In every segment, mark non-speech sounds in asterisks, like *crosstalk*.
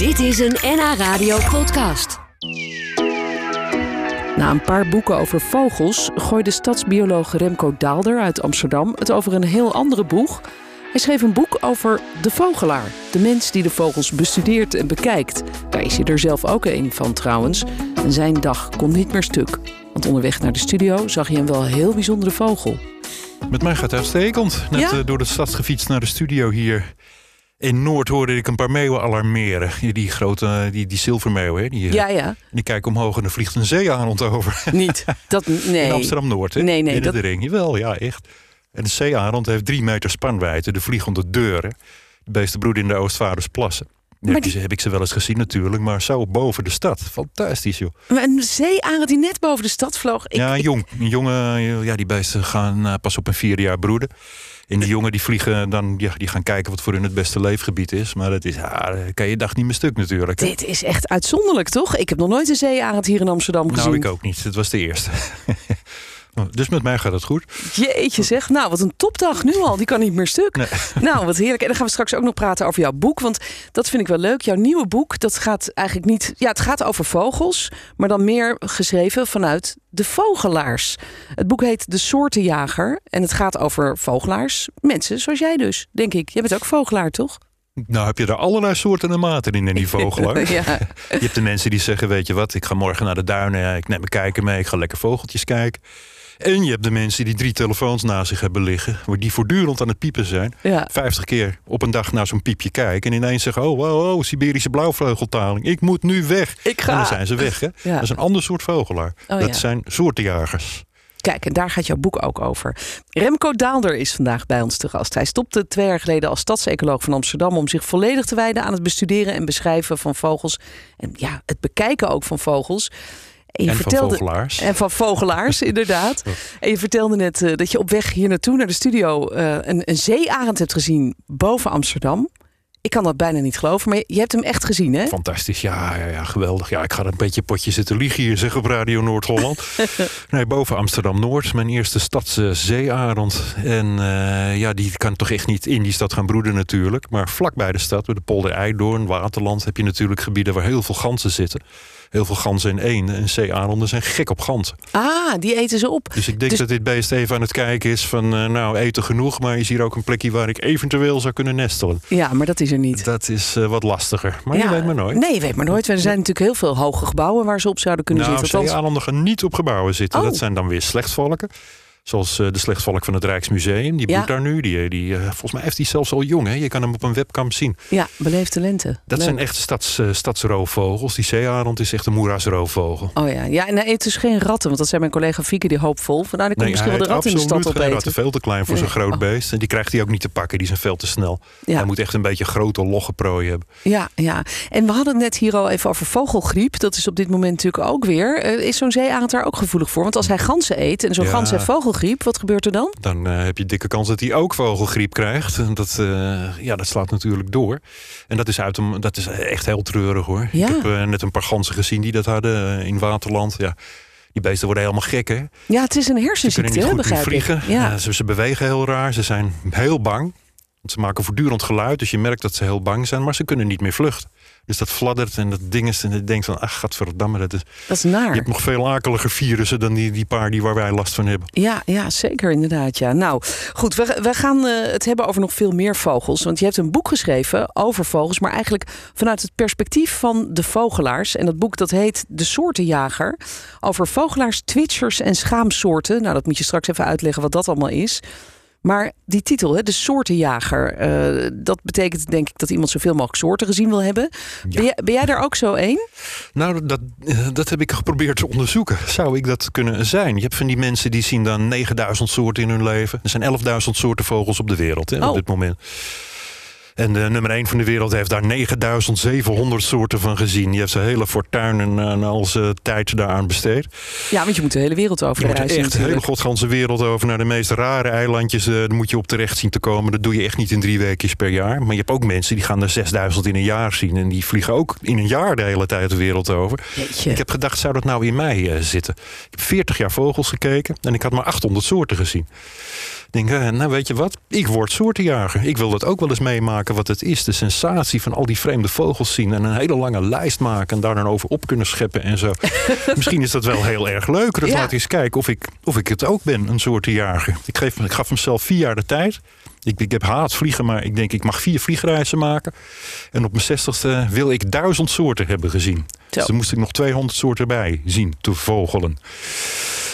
Dit is een NH Radio podcast. Na een paar boeken over vogels gooide stadsbioloog Remco Daalder uit Amsterdam het over een heel andere boeg. Hij schreef een boek over de vogelaar, de mens die de vogels bestudeert en bekijkt. Daar is hij er zelf ook een van trouwens. En zijn dag kon niet meer stuk. Want onderweg naar de studio zag hij een wel heel bijzondere vogel. Met mij gaat het uitstekend. Net Ja? eh, door de stad gefietst naar de studio hier. In Noord hoorde ik een paar meeuwen alarmeren. Die, grote, die, die zilvermeeuw, hè? Die, eh, Ja, ja, Die kijken omhoog en er vliegt een zeearend over. *laughs* niet. Dat, nee. In Amsterdam-Noord, hè? Nee, nee, In dat- de ring. Jawel, ja, echt. En de zeearend heeft drie meter spanwijdte. De vliegende deuren. De beesten broeden in de Oostvaardersplassen. Heb, die- heb ik ze wel eens gezien natuurlijk, maar zo boven de stad. Fantastisch, joh. Maar Een zeearend die net boven de stad vloog. Ik, ja, ik- jong. Een jongen, ja, die beesten gaan eh, pas op een vierde jaar broeden. En die jongen die vliegen dan, ja, die gaan kijken wat voor hun het beste leefgebied is. Maar dat is, ja, kan je dag niet meer stuk natuurlijk. dit is echt uitzonderlijk, toch? Ik heb nog nooit een zeearend hier in Amsterdam gezien. Nou, ik ook niet. Het was de eerste. *laughs* dus met mij gaat het goed. Jeetje zeg. Nou, wat een topdag nu al. Die kan niet meer stuk. Nee. *laughs* Nou, wat heerlijk. En dan gaan we straks ook nog praten over jouw boek. Want dat vind ik wel leuk. Jouw nieuwe boek, dat gaat eigenlijk niet... Ja, het gaat over vogels. Maar dan meer geschreven vanuit de vogelaars. Het boek heet De Soortenjager. En het gaat over vogelaars. Mensen zoals jij dus, denk ik. Jij bent ook vogelaar, toch? Nou heb je er allerlei soorten en maten in, in die *laughs* vogelaar. ja. *laughs* Je hebt de mensen die zeggen, weet je wat, ik ga morgen naar de duinen. Ik neem mijn kijker mee, ik ga lekker vogeltjes kijken. En je hebt de mensen die drie telefoons naast zich hebben liggen. Die voortdurend aan het piepen zijn. ja. 50 keer op een dag naar zo'n piepje kijken. En ineens zeggen, oh, oh, oh, Siberische blauwvleugeltaling. Ik moet nu weg. Ik ga. En dan zijn ze weg, hè? Ja. Dat is een ander soort vogelaar. Oh, dat ja. zijn soortenjagers. Kijk, en daar gaat jouw boek ook over. Remco Daalder is vandaag bij ons te gast. Hij stopte twee jaar geleden als stadsecoloog van Amsterdam om zich volledig te wijden aan het bestuderen en beschrijven van vogels. En ja, het bekijken ook van vogels. En, je En van vogelaars. En van vogelaars, *laughs* inderdaad. En je vertelde net eh, dat je op weg hier naartoe, naar de studio, eh, een, een zeearend hebt gezien boven Amsterdam. Ik kan dat bijna niet geloven, maar je, hebt hem echt gezien, hè? Fantastisch, ja, ja, ja, geweldig. Ja, ik ga een beetje potje zitten liegen hier, zeg op Radio Noord-Holland. *laughs* nee, boven Amsterdam-Noord, mijn eerste stadse zeearend. En eh, ja, die kan toch echt niet in die stad gaan broeden natuurlijk. Maar vlakbij de stad, bij de polder Eidoorn, Waterland... heb je natuurlijk gebieden waar heel veel ganzen zitten. Heel veel ganzen in één. En zeearenden zijn gek op ganzen. Ah, die eten ze op. Dus ik denk Dus- dat dit beest even aan het kijken is van... eh, nou, eten genoeg, maar is hier ook een plekje waar ik eventueel zou kunnen nestelen. Ja, maar dat is er niet. Dat is eh, wat lastiger. Maar je weet maar nooit. Nee, je weet maar nooit. Er zijn natuurlijk heel veel hoge gebouwen waar ze op zouden kunnen Nou, zitten. Althans, zeearenden gaan niet op gebouwen zitten. Oh. Dat zijn dan weer slechtvalken. Zoals eh, de slechtvalk van het Rijksmuseum. Die Ja. daar nu. Die, die, eh, volgens mij heeft hij zelfs al jong. Hè? Je kan hem op een webcam zien. ja, beleefde lente. Dat Leuk. zijn echt stads, eh, stadsroofvogels. Die zeearend is echt een moerasroofvogel. Oh ja, ja en hij eet dus geen ratten. Want dat zei mijn collega Fieke die hoopvol. Van, nou, dan komt misschien wel de rat in de stad ratten. Veel te klein voor Nee. zo'n groot Oh. beest. En die krijgt hij ook niet te pakken. Die zijn veel te snel. Ja. Hij moet echt een beetje grote, logge prooi hebben. Ja, ja. En we hadden het net hier al even over vogelgriep. Dat is op dit moment natuurlijk ook weer. Eh, is zo'n zeearend daar ook gevoelig voor? Want als hij ganzen eet en zo'n Ja. gans heeft vogelgriep, wat gebeurt er dan? Dan eh, heb je dikke kans dat hij ook vogelgriep krijgt. Dat, eh, ja, dat slaat natuurlijk door. En dat is, uit hem, dat is echt heel treurig hoor. Ja. Ik heb eh, net een paar ganzen gezien die dat hadden in Waterland. Ja, die beesten worden helemaal gek hè. Ja, het is een Ze hersenziekte, kunnen niet vliegen. Ja. Ze, ze bewegen heel raar. Ze zijn heel bang. Want ze maken voortdurend geluid. Dus je merkt dat ze heel bang zijn. Maar ze kunnen niet meer vluchten. Dus dat fladdert en dat ding is. En je denkt van, ach, gadverdamme. Dat is, dat is naar. je hebt nog veel akeliger virussen dan die, die paar die waar wij last van hebben. Ja, ja, zeker inderdaad. Ja. Nou, goed, we, we gaan eh, het hebben over nog veel meer vogels. Want je hebt een boek geschreven over vogels, maar eigenlijk vanuit het perspectief van de vogelaars. En dat boek dat heet De Soortenjager. Over vogelaars, twitchers en schaamsoorten. Nou, dat moet je straks even uitleggen wat dat allemaal is. Maar die titel, hè, de soortenjager, eh, dat betekent denk ik dat iemand zoveel mogelijk soorten gezien wil hebben. Ben, jij, ben jij daar ook zo één? Nou, dat, eh, dat heb ik geprobeerd te onderzoeken. Zou ik dat kunnen zijn? Je hebt van die mensen die zien dan 9000 soorten in hun leven. Er zijn 11.000 soorten vogels op de wereld hè, Oh. op dit moment. En de nummer 1 van de wereld heeft daar 9700 soorten van gezien. Die heeft zijn hele fortuin en, en al zijn tijd daaraan besteed. Ja, want je moet de hele wereld over Je moet reizen. echt de hele godganse wereld over naar de meest rare eilandjes. eh, daar moet je op terecht zien te komen. Dat doe je echt niet in drie weekjes per jaar. Maar je hebt ook mensen die gaan er 6000 in een jaar zien. En die vliegen ook in een jaar de hele tijd de wereld over. Jeetje. Ik heb gedacht, zou dat nou in mij eh, zitten? Ik heb 40 jaar vogels gekeken en ik had maar 800 soorten gezien. Ik denk, eh, nou weet je wat, ik word soortenjager. Ik wil dat ook wel eens meemaken maken wat het is. De sensatie van al die vreemde vogels zien en een hele lange lijst maken en daar dan over op kunnen scheppen en zo. *laughs* Misschien is dat wel heel erg leuk. Dus Ja. laat eens kijken of ik, of ik het ook ben, een soort jager. Ik, geef, ik gaf mezelf vier jaar de tijd. Ik, ik heb haat vliegen, maar ik denk ik mag vier vliegreizen maken. En op mijn zestigste wil ik duizend soorten hebben gezien. Dus dan moest ik nog 200 soorten bij zien te vogelen.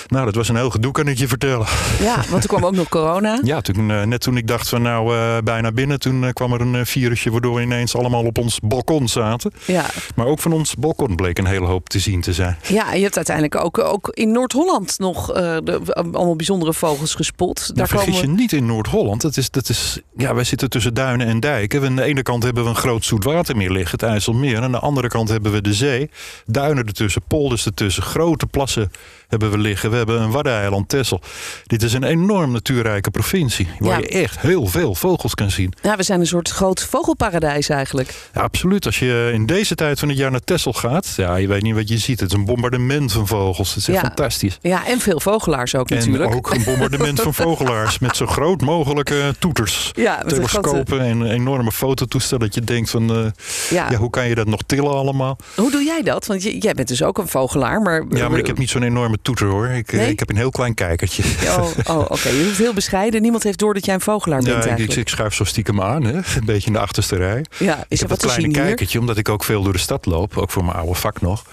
Nou, dat was een heel gedoe, kan ik je vertellen. Ja, want er kwam ook nog corona. *laughs* Ja, toen, eh, net toen ik dacht van nou eh, bijna binnen, toen eh, kwam er een virusje waardoor we ineens allemaal op ons balkon zaten. Ja, Maar ook van ons balkon bleek een hele hoop te zien te zijn. ja en je hebt uiteindelijk ook, ook in Noord-Holland nog de, allemaal bijzondere vogels gespot. Daar Daar vergis komen... je niet in Noord-Holland. Dat is, dat is, ja, wij zitten tussen duinen en dijken. Aan de ene kant hebben we een groot zoetwatermeer liggen, het IJsselmeer. En aan de andere kant hebben we de zee. Duinen ertussen, polders ertussen, grote plassen hebben we liggen. We hebben een waddeneiland, Texel. Dit is een enorm natuurrijke provincie. Waar Ja. je echt heel veel vogels kan zien. Ja, we zijn een soort groot vogelparadijs eigenlijk. Ja, absoluut. Als je in deze tijd van het jaar naar Texel gaat, ja, je weet niet wat je ziet. Het is een bombardement van vogels. Het is echt Ja. fantastisch. Ja, en veel vogelaars ook natuurlijk. En ook een bombardement van *laughs* vogelaars met zo groot mogelijke toeters. ja, een grote- Telescopen en een enorme fototoestel. Dat je denkt van, eh, ja. ja, hoe kan je dat nog tillen allemaal? Hoe doe jij dat? Want jij bent dus ook een vogelaar, maar... Ja, maar ik heb niet zo'n enorme toeter hoor. Ik, eh, Nee? ik heb een heel klein kijkertje. Oh, oh *laughs* oké. Je doet heel bescheiden. Niemand heeft door dat jij een vogelaar bent Ja, ik, ik, ik schuif zo stiekem aan, hè? *laughs* een beetje in de achterste rij. ja, Ik is er heb wat een kleine hier? kijkertje, omdat ik ook veel door de stad loop. Ook voor mijn oude vak nog.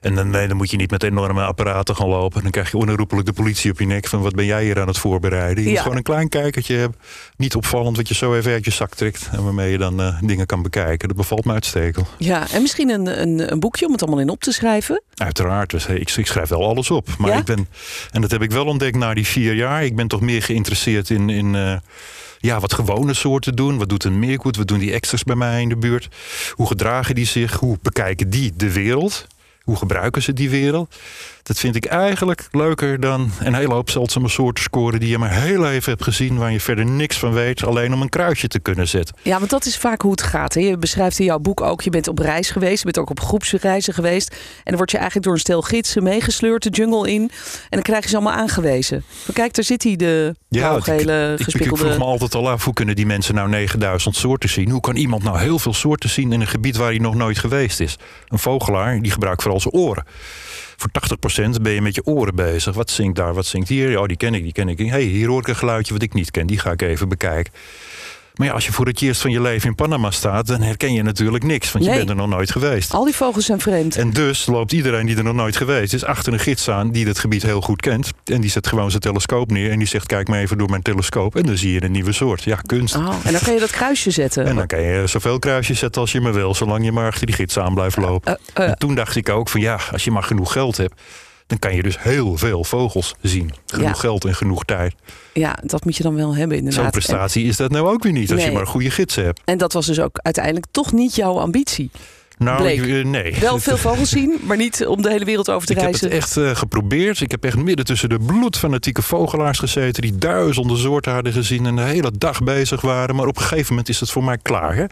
En dan, nee, dan moet je niet met enorme apparaten gaan lopen. Dan krijg je onherroepelijk de politie op je nek. Van wat ben jij hier aan het voorbereiden? Je Ja. moet gewoon een klein kijkertje hebben. Niet opvallend wat je zo even uit je zak trekt. En waarmee je dan eh, dingen kan bekijken. Dat bevalt me uitstekend. Ja, en misschien een, een, een boekje om het allemaal in op te schrijven. Uiteraard. Dus, ik, ik schrijf wel alles op. Maar Ja? ik ben, en dat heb ik wel ontdekt na die vier jaar. Ik ben toch meer geïnteresseerd in... in eh, ja, wat gewone soorten doen. Wat doet een meerkoet? Wat doen die extras bij mij in de buurt? Hoe gedragen die zich? Hoe bekijken die de wereld? Hoe gebruiken ze die wereld? Dat vind ik eigenlijk leuker dan een hele hoop zeldzame soorten scoren... die je maar heel even hebt gezien... waar je verder niks van weet... alleen om een kruisje te kunnen zetten. Ja, want dat is vaak hoe het gaat. Hè? Je beschrijft in jouw boek ook, je bent op reis geweest. Je bent ook op groepsreizen geweest. En dan word je eigenlijk door een stel gidsen meegesleurd de jungle in. En dan krijg je ze allemaal aangewezen. Maar kijk, daar zit hij, de Ja, ik, ik, ik gespikkelde... vroeg me altijd al af, hoe kunnen die mensen nou 9000 soorten zien? Hoe kan iemand nou heel veel soorten zien in een gebied waar hij nog nooit geweest is? Een vogelaar, die gebruikt vooral zijn oren. Voor 80% ben je met je oren bezig. Wat zingt daar, wat zingt hier? Ja, die ken ik, die ken ik. hey, hier hoor ik een geluidje wat ik niet ken. Die ga ik even bekijken. Maar ja, als je voor het eerst van je leven in Panama staat... dan herken je natuurlijk niks, want je bent er nog nooit geweest. Al die vogels zijn vreemd. En dus loopt iedereen die er nog nooit geweest is achter een gids aan die het gebied heel goed kent. En die zet gewoon zijn telescoop neer en die zegt: Kijk maar even door mijn telescoop. En dan zie je een nieuwe soort. Ja, kunst. Oh, en dan kan je dat kruisje zetten. En dan kan je zoveel kruisjes zetten als je maar wil, zolang je maar achter die gids aan blijft lopen. Eh, eh, En toen dacht ik ook van ja, als je maar genoeg geld hebt, dan kan je dus heel veel vogels zien. Genoeg Ja. geld en genoeg tijd. ja, dat moet je dan wel hebben Zo'n inderdaad. En, prestatie is dat nou ook weer niet, als je maar goede gids hebt. en dat was dus ook uiteindelijk toch niet jouw ambitie. Nou, Bleek. eh, nee. Wel veel vogels zien, maar niet om de hele wereld over te Ik heb reizen. het echt eh, geprobeerd. Ik heb echt midden tussen de bloedfanatieke vogelaars gezeten... die duizenden soorten hadden gezien en de hele dag bezig waren. Maar op een gegeven moment is het voor mij klaar. Hè?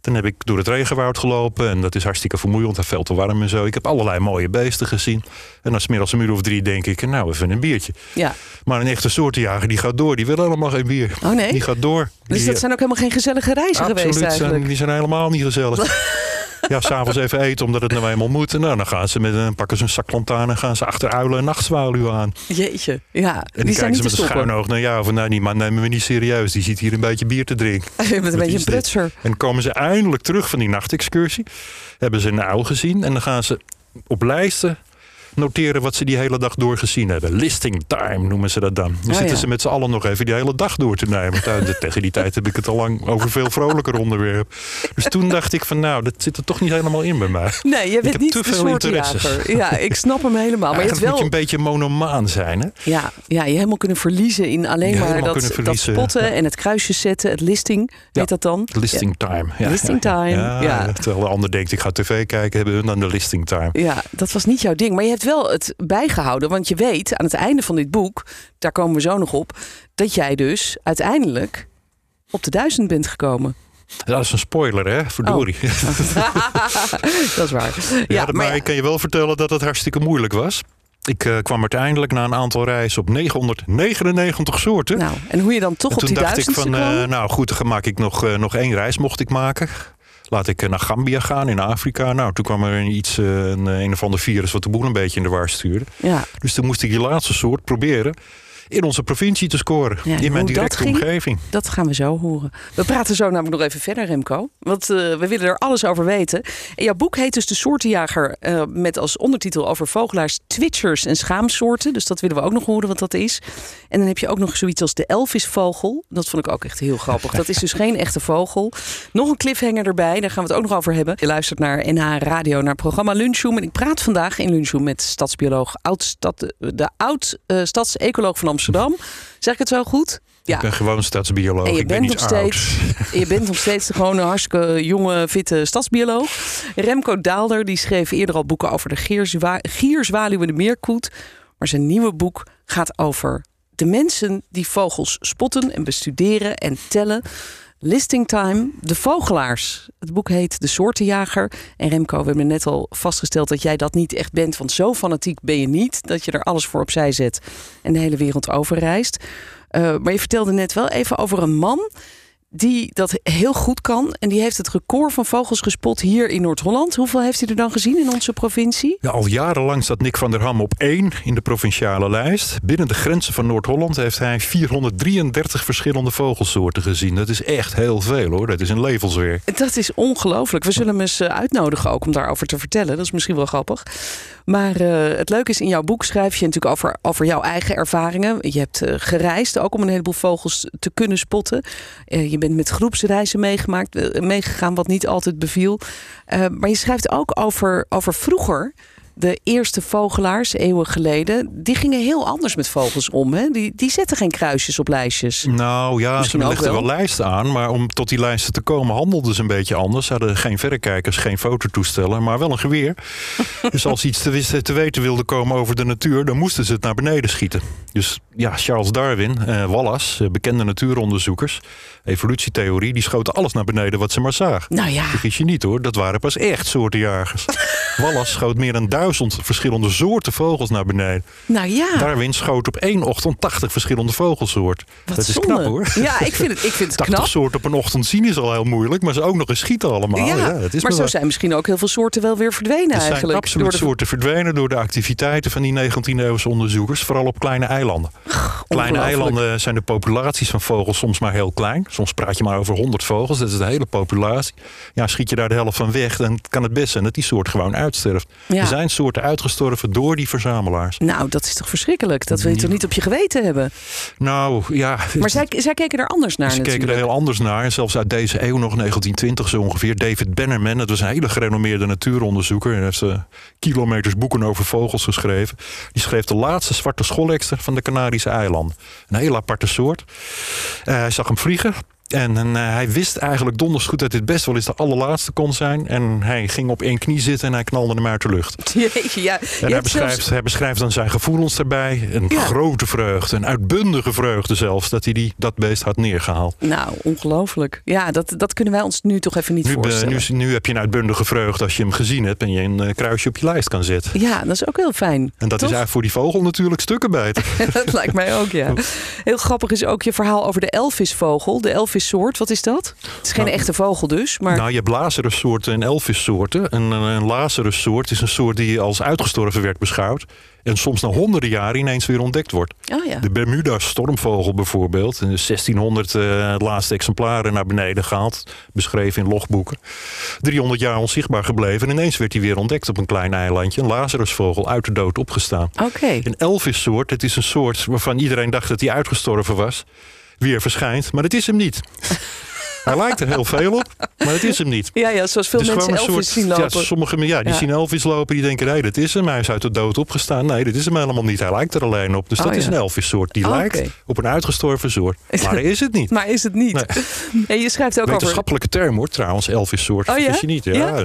Dan heb ik door het regenwoud gelopen en dat is hartstikke vermoeiend. Het veel te warm en zo. Ik heb allerlei mooie beesten gezien. En als middags een uur of drie denk ik, nou even een biertje. Ja. Maar een echte soortenjager die gaat door. Die wil helemaal geen bier. Oh nee? Die gaat door. Dus Die, dat zijn ook helemaal geen gezellige reizen geweest Absoluut, eigenlijk. zijn, die zijn helemaal niet gezellig. *laughs* ja, s'avonds even eten omdat het nou eenmaal moet. En nou, dan gaan ze met een, pakken ze een zak en gaan ze achter uilen en nachtzwaluwen aan. Jeetje, ja. En die kijken ze met een schuin oog naar jou. Van nou, die man nemen we niet serieus. Die ziet hier een beetje bier te drinken. *laughs* Met een Wat beetje een prutser. En komen ze eindelijk terug van die nachtexcursie. Hebben ze een uil gezien. En dan gaan ze op lijsten noteren wat ze die hele dag door gezien hebben. Listing time noemen ze dat dan. Dan Oh, zitten ja. ze met z'n allen nog even die hele dag door te nemen. De- *laughs* Tegen die tijd heb ik het al lang over veel vrolijker onderwerp. Dus toen *laughs* dacht ik van nou, dat zit er toch niet helemaal in bij mij. Nee, je bent niet te veel soortenjager. Ja, ik snap hem helemaal. Maar je hebt Eigenlijk moet je wel een beetje monomaan zijn. Hè? ja, ja, je helemaal kunnen verliezen in alleen maar dat, dat spotten en het kruisje zetten, het listing. Ja. Heet dat dan? Listing time. Ja, Listing time, Ja, ja. Terwijl de ander denkt, ik ga tv kijken, hebben hun dan de listing time. Ja, dat was niet jouw ding. Maar je hebt wel het bijgehouden. Want je weet aan het einde van dit boek, daar komen we zo nog op, dat jij dus uiteindelijk op de duizend bent gekomen. Dat is een spoiler, hè? Verdorie. *laughs* dat is waar. Ja, maar, ja, ik kan je wel vertellen dat het hartstikke moeilijk was. Ik uh, kwam uiteindelijk na een aantal reizen op 999 soorten. Nou, en hoe je dan toch en op die toen dacht ik van, uh, nou goed, dan maak ik nog, uh, nog één reis mocht ik maken. Laat ik naar Gambia gaan in Afrika. Nou, toen kwam er iets, een, een of ander virus wat de boel een beetje in de war stuurde. Ja. Dus toen moest ik die laatste soort proberen in onze provincie te scoren. Ja, in mijn dat directe ging? omgeving. Dat gaan we zo horen. We praten zo namelijk nog even verder, Remco. Want eh, we willen er alles over weten. En jouw boek heet dus De Soortenjager. eh, met als ondertitel over vogelaars, twitchers en schaamsoorten. Dus dat willen we ook nog horen wat dat is. En dan heb je ook nog zoiets als de Elvisvogel. Dat vond ik ook echt heel grappig. Dat is dus geen echte vogel. Nog een cliffhanger erbij. Daar gaan we het ook nog over hebben. Je luistert naar NH Radio, naar het programma Lunchroom. En ik praat vandaag in Lunchroom met stadsbioloog, oud stad, de oud-stadsecoloog van Amsterdam. Zeg ik het zo goed? Ja. Ik ben gewoon stadsbioloog. En je ik ben bent niet nog oud. *laughs* steeds, je bent nog steeds gewoon een hartstikke jonge, fitte stadsbioloog. Remco Daalder die schreef eerder al boeken over de gierzwa gierzwaluw en de meerkoet. Maar zijn nieuwe boek gaat over de mensen die vogels spotten en bestuderen en tellen. Listing Time, de vogelaars. Het boek heet De Soortenjager. En Remco, we hebben net al vastgesteld dat jij dat niet echt bent. Want zo fanatiek ben je niet dat je er alles voor opzij zet en de hele wereld overreist. Uh, maar je vertelde net wel even over een man die dat heel goed kan. En die heeft het record van vogels gespot hier in Noord-Holland. Hoeveel heeft hij er dan gezien in onze provincie? Ja, al jarenlang staat Nick van der Ham op één in de provinciale lijst. Binnen de grenzen van Noord-Holland heeft hij 433 verschillende vogelsoorten gezien. Dat is echt heel veel hoor. Dat is een levenswerk. Dat is ongelooflijk. We zullen hem eens eh, uitnodigen ook om daarover te vertellen. Dat is misschien wel grappig. Maar uh, het leuke is, in jouw boek schrijf je natuurlijk over, over jouw eigen ervaringen. Je hebt uh, gereisd, ook om een heleboel vogels te kunnen spotten. Uh, je bent met groepsreizen meegemaakt, meegegaan, wat niet altijd beviel. maar je schrijft ook over, over vroeger. De eerste vogelaars, eeuwen geleden, die gingen heel anders met vogels om. Hè? Die, die zetten geen kruisjes op lijstjes. Nou ja, Misschien ze legden wel. wel lijsten aan. Maar om tot die lijsten te komen handelden ze een beetje anders. Ze hadden geen verrekijkers, geen fototoestellen, maar wel een geweer. *laughs* dus als ze iets te, te weten wilden komen over de natuur, dan moesten ze het naar beneden schieten. Dus ja, Charles Darwin, eh, Wallace, eh, bekende natuuronderzoekers, evolutietheorie, die schoten alles naar beneden wat ze maar zagen. Nou ja, Vergis je niet hoor, dat waren pas echt soortenjagers. *laughs* Wallace schoot meer dan duizend verschillende soorten vogels naar beneden. nou ja. Darwin schoot op één ochtend 80 verschillende vogelsoorten. Wat dat is knap hoor. Ja, ik vind het, ik vind het 80 knap. soorten op een ochtend zien is al heel moeilijk, maar ze ook nog eens schieten allemaal. Ja, is maar zo zijn misschien ook heel veel soorten wel weer verdwenen er zijn eigenlijk. absoluut door de- soorten verdwenen door de activiteiten van die 19e-eeuwse onderzoekers, vooral op kleine eilanden. Kleine eilanden zijn de populaties van vogels soms maar heel klein. Soms praat je maar over 100 vogels, dat is de hele populatie. Ja, schiet je daar de helft van weg, dan kan het best zijn dat die soort gewoon uitsterft. Ja. Er zijn soorten uitgestorven door die verzamelaars. Nou, dat is toch verschrikkelijk? Dat wil je toch niet op je geweten hebben? Nou ja, Maar zij, zij keken er anders naar Ze keken er natuurlijk. heel anders naar. En Zelfs uit deze eeuw, nog 1920 zo ongeveer. David Bannerman, dat was een hele gerenommeerde natuuronderzoeker. Hij heeft eh, kilometers boeken over vogels geschreven. Die schreef de laatste zwarte scholekster van de Canarische eilanden. Een hele aparte soort. Eh, hij zag hem vliegen. En, en, eh, hij wist eigenlijk donders goed dat dit best wel eens de allerlaatste kon zijn. En hij ging op één knie zitten en hij knalde hem uit de lucht. Jeetje, *laughs* ja. En hij beschrijft, zelfs- hij beschrijft dan zijn gevoelens daarbij. Een Ja. grote vreugde, een uitbundige vreugde zelfs... dat hij die, dat beest had neergehaald. Nou, ongelooflijk. Ja, dat, dat kunnen wij ons nu toch even niet Nu, be- voorstellen. nu, nu heb je een uitbundige vreugde als je hem gezien hebt en je een eh, kruisje op je lijst kan zetten. Ja, dat is ook heel fijn. En dat Toch? is eigenlijk voor die vogel natuurlijk stukken beter. *laughs* dat lijkt mij ook, ja. *laughs* Heel grappig is ook je verhaal over de elvisvogel. De elvissoort, wat is dat? Het is geen Nou, echte vogel dus, maar... Nou, je hebt lazarussoorten en elvissoorten. En een, een lazarussoort is een soort die als uitgestorven werd beschouwd. En soms na honderden jaren ineens weer ontdekt wordt. oh ja. De Bermuda stormvogel bijvoorbeeld. In 1600 eh, laatste exemplaren naar beneden gehaald. Beschreven in logboeken. 300 jaar onzichtbaar gebleven. En ineens werd hij weer ontdekt op een klein eilandje. Een lazarusvogel uit de dood opgestaan. Oké. Een elvissoort, het is een soort waarvan iedereen dacht dat hij uitgestorven was, weer verschijnt. Maar het is hem niet. Hij lijkt er heel veel op, maar het is hem niet. Ja, ja, zoals veel is mensen gewoon een Elvis soort- zien lopen. Ja, sommige ja, die Ja. zien Elvis lopen, die denken, nee, dat is hem. Hij is uit de dood opgestaan. Nee, dat is hem helemaal niet. Hij lijkt er alleen op. Dus Oh, dat is ja. een Elvis-soort. Die Oh, lijkt op een uitgestorven soort. Maar dat is het niet. *laughs* Maar is het niet? En *laughs* je schrijft ook over Wetenschappelijke term hoor, trouwens, Elvis-soort. Oh, ja? Je niet. Ja,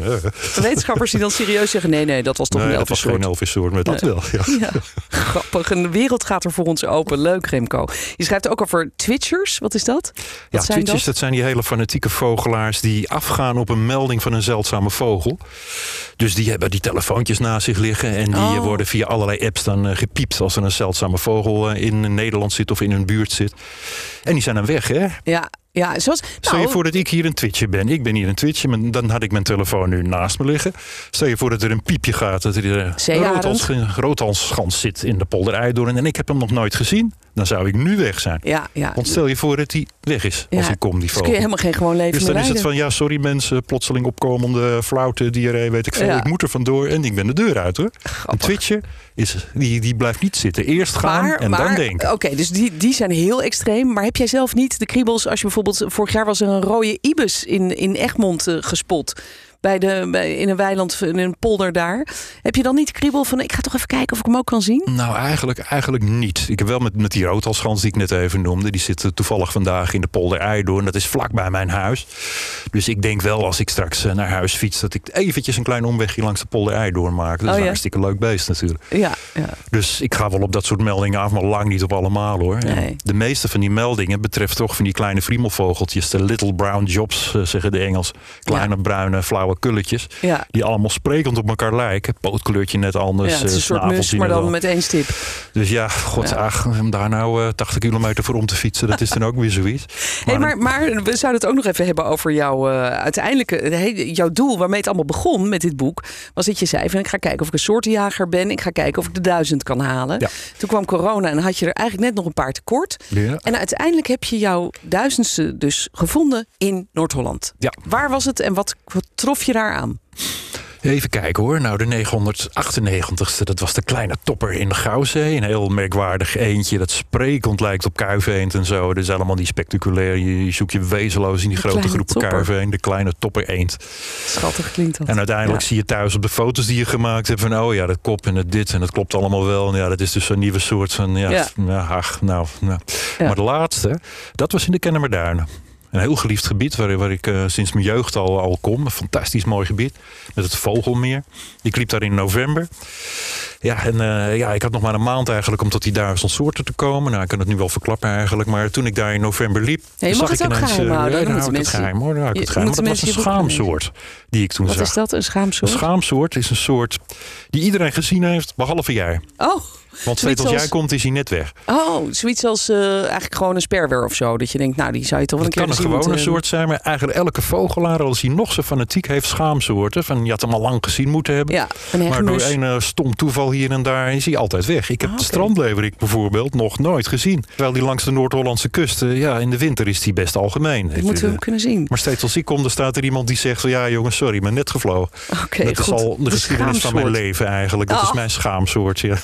wetenschappers die dan serieus zeggen... nee, nee, dat was toch Nee, een dat was geen elvissoort. Elvis-soort, maar dat wel. Ja. *laughs* Grappig. En de wereld gaat er voor ons open. Leuk, Remco. Je schrijft ook over twitchers. Wat is dat? Wat Ja, zijn twitchers, dat? zijn die hele fanatieke vogelaars die afgaan op een melding van een zeldzame vogel. Dus die hebben die telefoontjes naast zich liggen. En die Oh. worden via allerlei apps dan eh, gepiept als er een zeldzame vogel eh, in Nederland zit of in hun buurt zit. En die zijn dan weg, hè? Ja, ja zoals... Stel je nou, voor dat ik hier een twitcher ben. Ik ben hier een twitcher, maar dan had ik mijn telefoon nu naast me liggen. Stel je voor dat er een piepje gaat, dat er een Zeearend. roodhals- roodhalsschans zit in de polder Eidoorn. En ik heb hem nog nooit gezien. Dan zou ik nu weg zijn. Ja, ja. Want stel je voor dat hij weg is als hij komt, die Dus kun je vogel. helemaal geen gewoon leven Dus dan is het van, ja, sorry mensen, plotseling opkomende flauwte, diarree, weet ik veel. Ik moet er vandoor en ik ben de deur uit hoor. Een twitcher, is, die, die blijft niet zitten. Eerst gaan Maar, en maar, dan denken. Oké, dus die, die zijn heel extreem. Maar heb jij zelf niet de kriebels als je bijvoorbeeld... Vorig jaar was er een rode ibis in, in Egmond eh, gespot. Bij de, bij, in een weiland, in een polder daar. Heb je dan niet de kriebel van... ik ga toch even kijken of ik hem ook kan zien? Nou, eigenlijk, eigenlijk niet. Ik heb wel met, met die roodhalsgans die ik net even noemde. Die zit toevallig vandaag in de polder Eidoorn. Dat is vlak bij mijn huis. Dus ik denk wel als ik straks eh, naar huis fiets... dat ik eventjes een klein omwegje langs de polder Eidoorn maak. Dat is Oh, een hartstikke leuk beest natuurlijk. Ja, ja. Dus ik ga wel op dat soort meldingen af, maar lang niet op allemaal hoor. En Nee. De meeste van die meldingen betreft toch van die kleine friemelvogeltjes. De little brown jobs, eh, zeggen de Engels. Kleine bruine flauwe kulletjes. ja. Die allemaal sprekend op elkaar lijken. Pootkleurtje net anders. ja het is eh, een soort mus, snaveltje maar dan met één stip. Dus ja, god, Ja. ach, om daar nou eh, 80 kilometer voor om te fietsen, dat is dan ook weer zoiets. Hey, maar, maar we zouden het ook nog even hebben over jouw uh, uiteindelijke jouw doel waarmee het allemaal begon met dit boek. Was dat je zei van ik ga kijken of ik een soortenjager ben. Ik ga kijken of ik de duizend kan halen. Ja. Toen kwam corona en had je er eigenlijk net nog een paar tekort. Ja. En uiteindelijk heb je jouw duizendste dus gevonden in Noord-Holland. Ja. Waar was het en wat, wat trof je daar aan? Even kijken hoor. Nou, de 998ste, dat was de kleine topper in de Gouwzee. Een heel merkwaardig eentje dat sprekend lijkt op kuiveend en zo. Dat is allemaal die spectaculair. Je, je zoekt je wezenloos in die De grote groepen kuiveend. De kleine topper eend. Schattig klinkt dat. En uiteindelijk Ja. zie je thuis op de foto's die je gemaakt hebt van... oh ja, dat kop en het dit en dat klopt allemaal wel. En ja, dat is dus een nieuwe soort van... ja, Ja. ja. ach, nou, nou. Ja. Maar de laatste, dat was in de Kennemerduinen. Een heel geliefd gebied waar, waar ik eh, sinds mijn jeugd al, al kom. Een fantastisch mooi gebied. Met het Vogelmeer. Ik liep daar in november. Ja, en eh, ja, ik had nog maar een maand eigenlijk om tot die duizend soorten te komen. Nou, ik kan het nu wel verklappen eigenlijk. Maar toen ik daar in november liep... Ja, je zag mag ik het ook ineens, geheim eh, houden, ja, dan dan ik mensen- geheim hoor. Dan ik het geheim. Dat was een schaamsoort die ik toen Wat zag. is dat? Een Een schaamsoort? schaamsoort is een soort die iedereen gezien heeft, behalve jij. Oh, Want steeds als als- jij komt, is hij net weg. oh, zoiets als eh, eigenlijk gewoon een sperwer of zo. Dat je denkt, nou, die zou je toch wel een Het keer kan een gewone moeten soort zijn, maar eigenlijk elke vogelaar, als hij nog zo fanatiek heeft, schaamsoorten. Van je had hem al lang gezien moeten hebben. Ja, een Maar door een eh, stom toeval hier en daar is hij altijd weg. Ik heb Ah, de strandleverik bijvoorbeeld nog nooit gezien. Terwijl die langs de Noord-Hollandse kust, eh, ja, in de winter is die best algemeen. Dat moeten we hem kunnen zien. Maar steeds als ik kom, dan staat er iemand die zegt van ja jongens, sorry, maar net gevlogen. Oké, dat is al de, geschiedenis van mijn leven eigenlijk. Dat Oh. is mijn schaamsoort. Ja. *laughs*